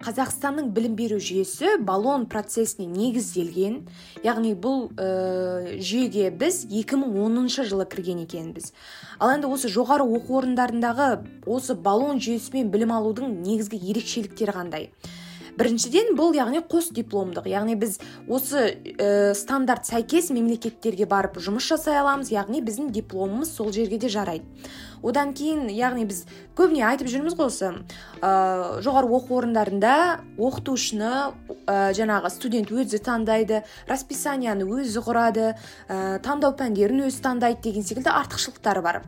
қазақстанның білім беру жүйесі баллон процесіне негізделген. Яғни бұл ә, жүйеге біз 2010 жылы кірген екенбіз. Ал енді осы жоғары оқу орындарындағы осы баллон жүйесімен білім алудың негізгі ерекшеліктері қандай? Біріншіден бұл яғни қос дипломдық. Яғни біз осы ә, стандарт сәйкес мемлекеттерге барып жұмыс жасай аламыз. Яғни біздің дипломымыз сол жерге де жарайды. Одан кейін яғни біз көбіне айтып жүрміз ғой осы ә, жоғары оқу орындарында оқытушыны ә, жаңағы студент өзі таңдайды расписанияны өзі құрады ә, таңдау пәндерін өзі таңдайды деген секілді артықшылықтары бар.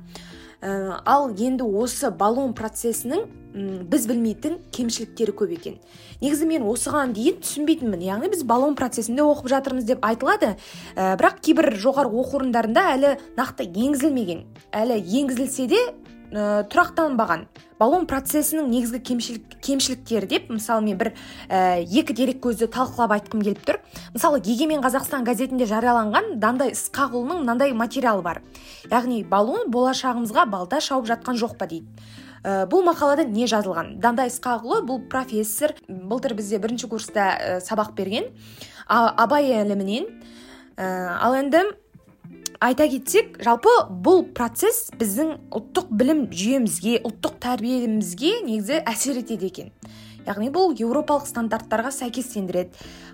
Ә, ал енді осы баллон процесінің біз білмейтін кемшіліктері көп екен. Негізі мен осыған дейін түсінбейтінмін. Яғни біз баллон процесінде оқып жатырмыз деп айтылады. Ә, бірақ кейбір жоғары оқу орындарында әлі нақты енгізілмеген. Әлі енгізілсе де ә, тұрақтанбаған баллон процесінің негізгі кемшілік, кемшіліктері деп мысалы мен бір ә, екі дерек көзді талқылап айтқым келіп тұр. Мысалы егемен қазақстан газетінде жарияланған дандай ысқақұлының мынандай материалы бар яғни баллон болашағымызға балда шауып жатқан жоқ па дейді. Ә, бұл мақалада не жазылған? Дандай ысқақұлы бұл профессор былтыр бізде бірінші курста ә, сабақ берген абай ілімінен ә, ал енді айта кетсек жалпы бұл процесс біздің ұлттық білім жүйемізге ұлттық тәрбиемізге негізі әсер етеді екен. Яғни бұл еуропалық стандарттарға сәйкестендіреді.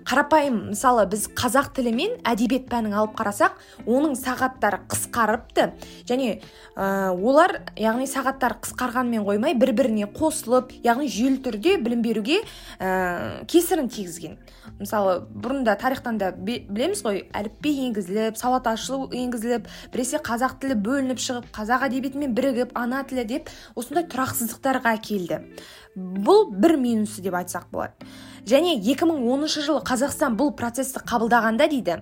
Қарапайым мысалы біз қазақ тілі мен әдебиет пәнін алып қарасақ оның сағаттары қысқарыпты. Және ә, олар яғни сағаттар қысқарғанмен қоймай бір біріне қосылып яғни жүйелі түрде білім беруге ә, кесірін тигізген. Мысалы бұрында тарихтан да білеміз ғой әліпби енгізіліп сауат ашу енгізіліп біресе қазақ тілі бөлініп шығып қазақ әдебиетімен бірігіп ана тілі деп осындай тұрақсыздықтарға әкелді. Бұл бір минусы деп айтсақ болады. Және 2010 жылы қазақстан бұл процесті қабылдағанда дейді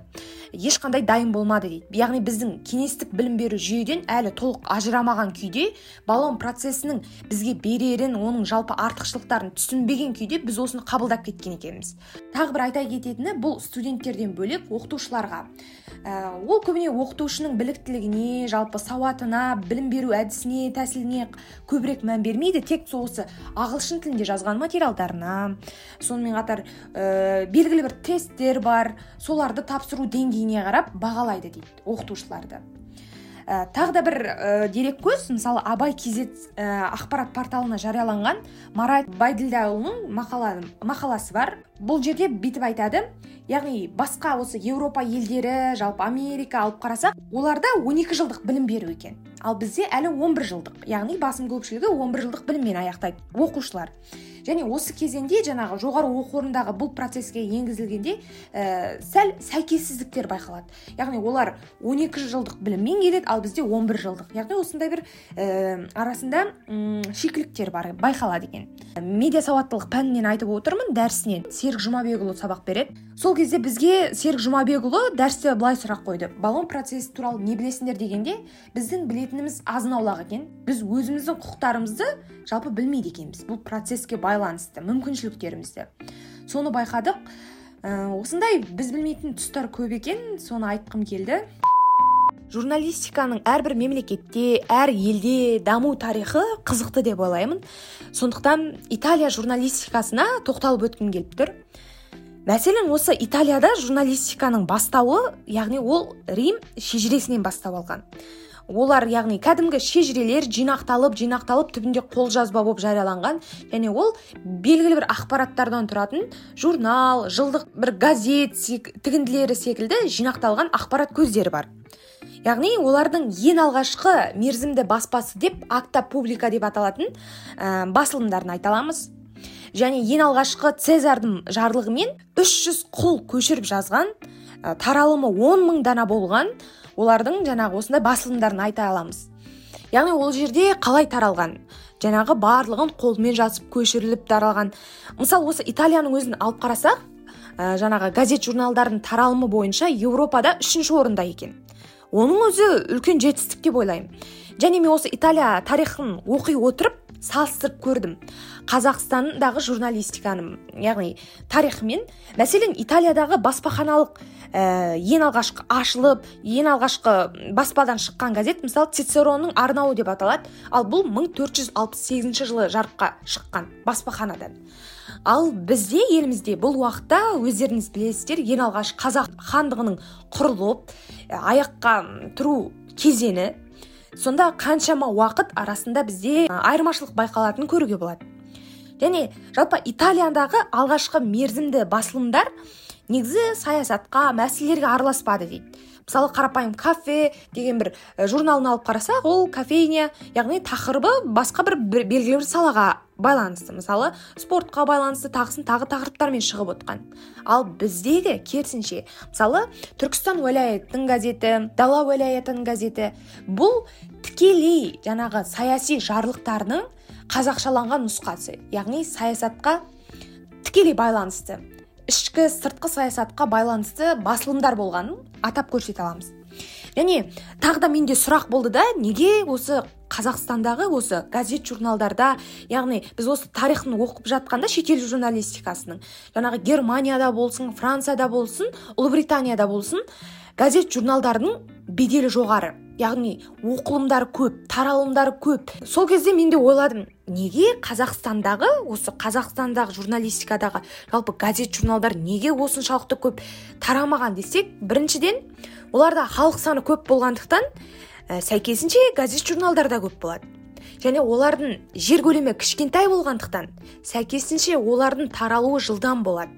ешқандай дайын болмады дейді. Яғни біздің кеңестік білім беру жүйеден әлі толық ажырамаған күйде баллон процесінің бізге берерін оның жалпы артықшылықтарын түсінбеген күйде біз осыны қабылдап кеткен екенбіз. Тағы бір айта кететіні бұл студенттерден бөлек оқытушыларға. Ә, ол көбіне оқытушының біліктілігіне жалпы сауатына білім беру әдісіне тәсіліне көбірек мән бермейді. Тек осы ағылшын тілінде жазған материалдарына. Сонымен қатар ә, белгілі бір тесттер бар. Соларды тапсыру деңгейіне қарап бағалайды дейді оқытушыларды. Ә, тағы да бір ә, дереккөз мысалы абай kz ә, ақпарат порталына жарияланған марат байділдәұлының мақала, мақаласы бар. Бұл жерде бүйтіп айтады. Яғни басқа осы еуропа елдері жалпы америка алып қарасақ оларда 12 жылдық білім беру екен. Ал бізде әлі 11 жылдық. Яғни басым көпшілігі 11 жылдық біліммен аяқтайды. Оқушылар. Және осы кезеңде жаңағы жоғары оқу орнындағы бұл процеске енгізілгенде ә, сәл сәйкессіздіктер байқалады. Яғни олар 12 жылдық біліммен келеді ал бізде 11 жылдық. Яғни осындай бір ә, арасында шикіліктер бар байқалады екен. Медиа сауаттылық пәнінен айтып отырмын дәрісінен. Серік жұмабекұлы сабақ береді. Сол кезде бізге серік жұмабекұлы дәрісте былай сұрақ қойды. Баллон процесі туралы не білесіңдер дегенде біздің білетініміз азын аулақ екен. Біз өзіміздің құқықтарымызды жалпы білмейді екенбіз. Бұл процеске байланысты мүмкіншіліктерімізді соны байқадық. Ә, осындай біз білмейтін тұстар көп екен соны айтқым келді. Журналистиканың әрбір мемлекетте әр елде даму тарихы қызықты деп ойлаймын. Сондықтан италия журналистикасына тоқталып өткім келіп тұр. Мәселен осы италияда журналистиканың бастауы яғни ол рим шежіресінен бастау алған. Олар яғни кәдімгі шежірелер жинақталып жинақталып түбінде қолжазба болып жарияланған. Және ол белгілі бір ақпараттардан тұратын журнал жылдық бір газет тігінділері секілді жинақталған ақпарат көздері бар. Яғни олардың ең алғашқы мерзімді баспасы деп акта публика деп аталатын ә, басылымдарын айта аламыз. Және ең алғашқы цезардың жарлығымен 300 құл көшіріп жазған ә, таралымы 10 мың дана болған олардың жаңағы осындай басылымдарын айта аламыз. Яғни ол жерде қалай таралған? Жаңағы барлығын қолмен жазып көшіріліп таралған. Мысалы осы италияның өзін алып қарасақ ә, жаңағы газет журналдардың таралымы бойынша еуропада үшінші орында екен. Оның өзі үлкен жетістік деп ойлаймын және мен осы италия тарихын оқи отырып салыстырып көрдім. Қазақстандағы журналистиканы яғни тарихымен мәселен италиядағы баспаханалық ә, ең алғашқы ашылып ең алғашқы баспадан шыққан газет мысалы цицеронның арнауы деп аталады. Ал бұл 1468 жылы жарыққа шыққан баспаханадан ал бізде елімізде бұл уақытта өздеріңіз білесіздер ең алғаш қазақ хандығының құрылып аяққа тұру кезеңі сонда қаншама уақыт арасында бізде айырмашылық байқалатынын көруге болады. Және жалпы италиядағы алғашқы мерзімді басылымдар негізі саясатқа мәселелерге араласпады дейді. Мысалы қарапайым кафе деген бір журналын алып қарасақ ол кофейня яғни тақырыбы басқа бір, белгілі бір салаға байланысты. Мысалы спортқа байланысты тағысын тағы тақырыптармен шығып отқан. Ал біздегі керісінше мысалы түркістан уәлаятының газеті дала уәлаятының газеті бұл тікелей жаңағы саяси жарлықтарының қазақшаланған нұсқасы яғни саясатқа тікелей байланысты. Ішкі сыртқы саясатқа байланысты басылымдар болғанын атап көрсете аламыз. Және тағы да менде сұрақ болды да неге осы қазақстандағы осы газет журналдарда яғни біз осы тарихын оқып жатқанда шетел журналистикасының жаңағы германияда болсын францияда болсын ұлыбританияда болсын газет журналдардың беделі жоғары. Яғни оқылымдары көп таралымдары көп. Сол кезде мен де ойладым неге қазақстандағы осы қазақстандағы журналистикадағы жалпы газет журналдар неге осыншалықты көп тарамаған десек біріншіден оларда халық саны көп болғандықтан ә, сәйкесінше газет журналдар да көп болады. Және олардың жер көлемі кішкентай болғандықтан сәйкесінше олардың таралуы жылдам болады.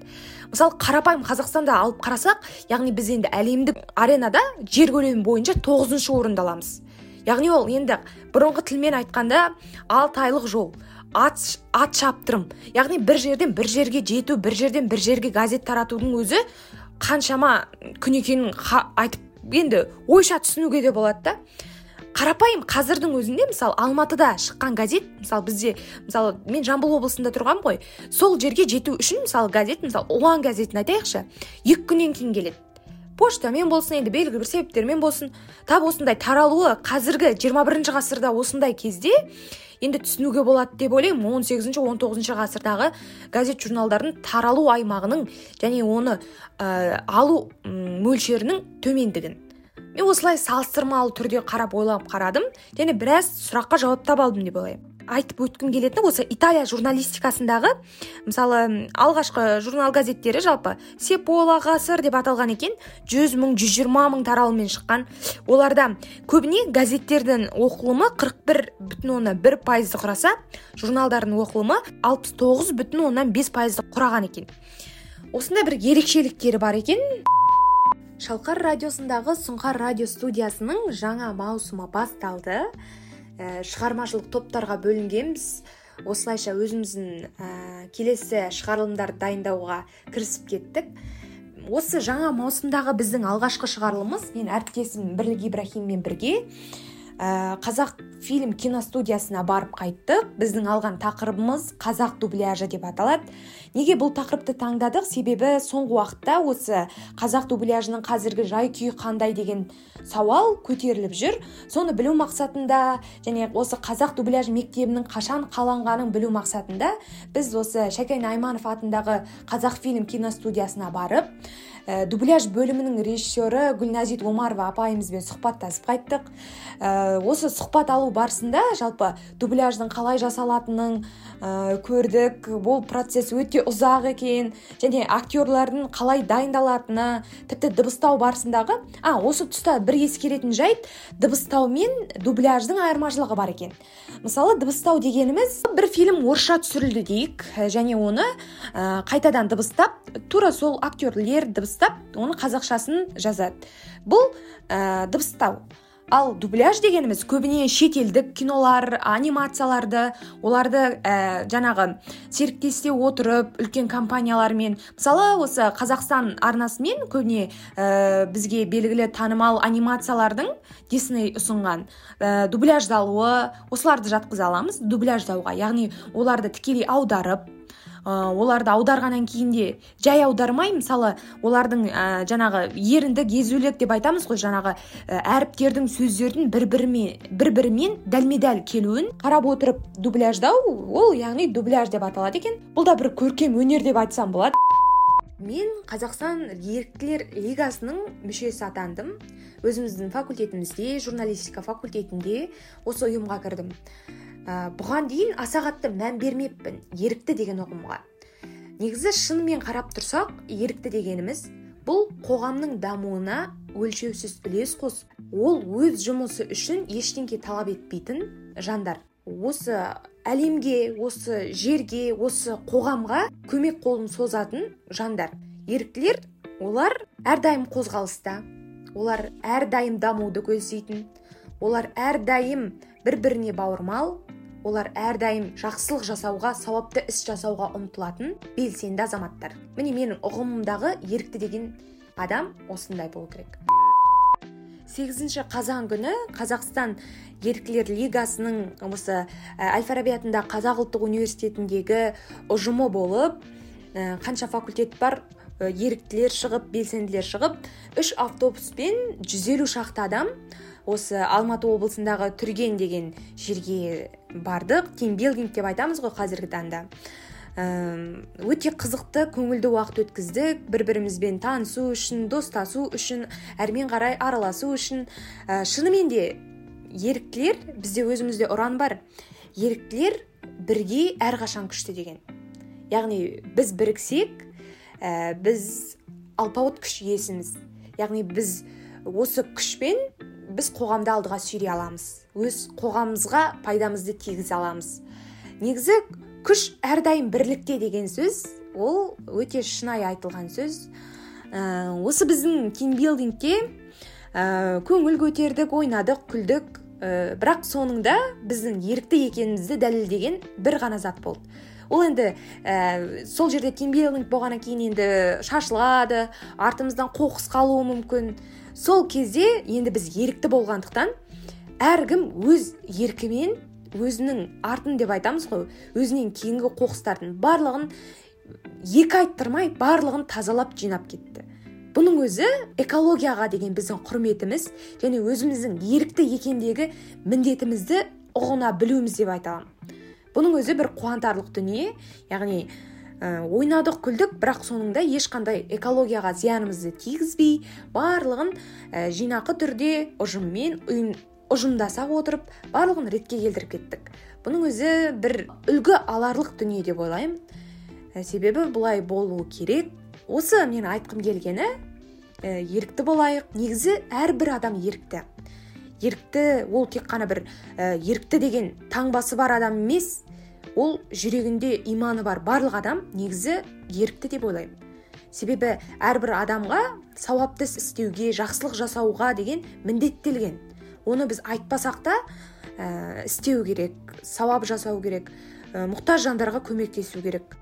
Мысалы қарапайым қазақстанда алып қарасақ яғни біз енді әлемдік аренада жер көлемі бойынша тоғызыншы орынды аламыз. Яғни ол енді бұрынғы тілмен айтқанда алты айлық жол ат, ат шаптырым. Яғни бір жерден бір жерге жету бір жерден бір жерге газет таратудың өзі қаншама күн екенін айтып енді ойша түсінуге де болады да. Қарапайым қазірдің өзінде мысалы алматыда шыққан газет мысалы бізде мысалы мен жамбыл облысында тұрғанмын ғой сол жерге жету үшін мысалы газет мысалы ұлан газетін айтайықшы екі күннен кейін келеді. Поштамен болсын енді белгілі бір себептермен болсын. Тап осындай таралуы қазіргі 21 ғасырда осындай кезде енді түсінуге болады деп ойлаймын. 18 он тоғызыншы ғасырдағы газет журналдардың таралу аймағының және оны ә, алу мөлшерінің төмендігін. Мен осылай салыстырмалы түрде қарап ойлап қарадым және біраз сұраққа жауап таба алдым деп ойлаймын. Айтып өткім келетіні осы италия журналистикасындағы мысалы алғашқы журнал газеттері жалпы сепола ғасыр деп аталған екен жүз мың жүз жиырма мың таралыммен шыққан. Оларда көбіне газеттердің оқылымы қырық бір бүтін оннан бір пайызды құраса журналдардың оқылымы алпыс тоғыз бүтін оннан бес пайызды құраған екен. Осындай бір ерекшеліктері бар екен. Шалқар радиосындағы сұңқар радио студиясының жаңа маусымы басталды. Ә, шығармашылық топтарға бөлінгенбіз. Осылайша өзіміздің ә, келесі шығарылымдарды дайындауға кірісіп кеттік. Осы жаңа маусымдағы біздің алғашқы шығарылымыз мен әріптесім бірлік ибраһиммен бірге қазақ фильм киностудиясына барып қайттық. Біздің алған тақырыбымыз қазақ дубляжы деп аталады. Неге бұл тақырыпты таңдадық? Себебі соңғы уақытта осы қазақ дубляжының қазіргі жай күйі қандай? деген сауал көтеріліп жүр. Соны білу мақсатында және осы қазақ дубляж мектебінің қашан қаланғанын білу мақсатында біз осы шәкен айманов атындағы қазақ фильм киностудиясына барып ә, дубляж бөлімінің режиссері гүлназит омарова апайымызбен сұхбаттасып қайттық. Ә, осы сұхбат алу барысында жалпы дубляждың қалай жасалатынын ә, көрдік. Бұл процесс өте ұзақ екен. Және актерлардың қалай дайындалатыны тіпті дыбыстау барысындағы а осы тұста бір ескеретін жайт дыбыстау мен дубляждың айырмашылығы бар екен. Мысалы дыбыстау дегеніміз бір фильм орысша түсірілді дейік. Және оны ә, қайтадан дыбыстап тура сол актерлер дыбыстап оны қазақшасын жазады. Бұл ә, дыбыстау. Ал дубляж дегеніміз көбіне шетелдік кинолар анимацияларды оларды ә, жаңағы серіктесе отырып үлкен компаниялармен. Мысалы осы қазақстан арнасымен көбіне ә, бізге белгілі танымал анимациялардың дисней ұсынған ә, дубляждалуы осыларды жатқыза аламыз дубляждауға. Яғни оларды тікелей аударып оларды аударғаннан кейін де жай аудармай мысалы олардың ә, жаңағы еріндік езулік деп айтамыз ғой жаңағы ә, әріптердің сөздердің бір бірімен бір бірімен дәлме дәл келуін қарап отырып дубляждау ол яғни дубляж деп аталады екен. Бұл да бір көркем өнер деп айтсам болады. Мен қазақстан еріктілер лигасының мүшесі атандым. Өзіміздің факультетімізде журналистика факультетінде осы ұйымға кірдім. Ә, бұған дейін аса қатты мән бермеппін ерікті деген ұғымға. Негізі шынымен қарап тұрсақ ерікті дегеніміз бұл қоғамның дамуына өлшеусіз үлес қосып ол өз жұмысы үшін ештеңке талап етпейтін жандар. Осы әлемге осы жерге осы қоғамға көмек қолын созатын жандар. Еріктілер олар әрдайым қозғалыста олар әрдайым дамуды көздейтін олар әрдайым бір біріне бауырмал олар әрдайым жақсылық жасауға сауапты іс жасауға ұмтылатын белсенді азаматтар. Міне менің ұғымымдағы ерікті деген адам осындай болу керек. Сегізінші қазан күні қазақстан еріктілер лигасының осы әл фараби атындағы қазақ ұлттық университетіндегі ұжымы болып қанша факультет бар? Еріктілер шығып белсенділер шығып үш автобуспен 150 шақты адам осы алматы облысындағы түрген деген жерге бардық. Тимбилдинг деп айтамыз ғой қазіргі таңда. Өте қызықты көңілді уақыт өткіздік. Бір бірімізбен танысу үшін достасу үшін әрмен қарай араласу үшін. Ә, шынымен де еріктілер бізде өзімізде ұран бар. Еріктілер бірге әрқашан күшті деген. Яғни біз біріксек ә, біз алпауыт күш иесіміз. Яғни біз осы күшпен біз қоғамды алдыға сүйрей аламыз. Өз қоғамымызға пайдамызды тигізе аламыз. Негізі күш әрдайым бірлікте деген сөз ол өте шынайы айтылған сөз. Ә, осы біздің тимбилдингте ә, көңіл көтердік ойнадық күлдік. Ә, бірақ соңында біздің ерікті екенімізді дәлелдеген бір ғана зат болды. Ол енді ә, сол жерде тимбилдинг болғаннан кейін енді шашылады артымыздан қоқыс қалуы мүмкін. Сол кезде енді біз ерікті болғандықтан әркім өз еркімен өзінің артын деп айтамыз ғой өзінен кейінгі қоқыстардың барлығын екі айттырмай барлығын тазалап жинап кетті. Бұның өзі экологияға деген біздің құрметіміз және өзіміздің ерікті екендегі міндетімізді ұғына білуіміз деп айта аламын. Бұның өзі бір қуантарлық дүние. Яғни ә, ойнадық күлдік бірақ соңында ешқандай экологияға зиянымызды тигізбей барлығын ә, жинақы түрде ұжыммен ұйым, ұжымдаса отырып барлығын ретке келтіріп кеттік. Бұның өзі бір үлгі аларлық дүние деп ойлаймын. Ә, себебі бұлай болуы керек. Осы мен айтқым келгені ә, ерікті болайық. Негізі әрбір адам ерікті. Ерікті ол тек қана бір ә, ерікті деген таңбасы бар адам емес ол жүрегінде иманы бар. Барлық адам негізі ерікті деп ойлаймын. Себебі әрбір адамға сауапты істеуге жақсылық жасауға деген міндеттелген. Оны біз айтпасақ та ә, істеу керек сауап жасау керек ә, мұқтаж жандарға көмектесу керек.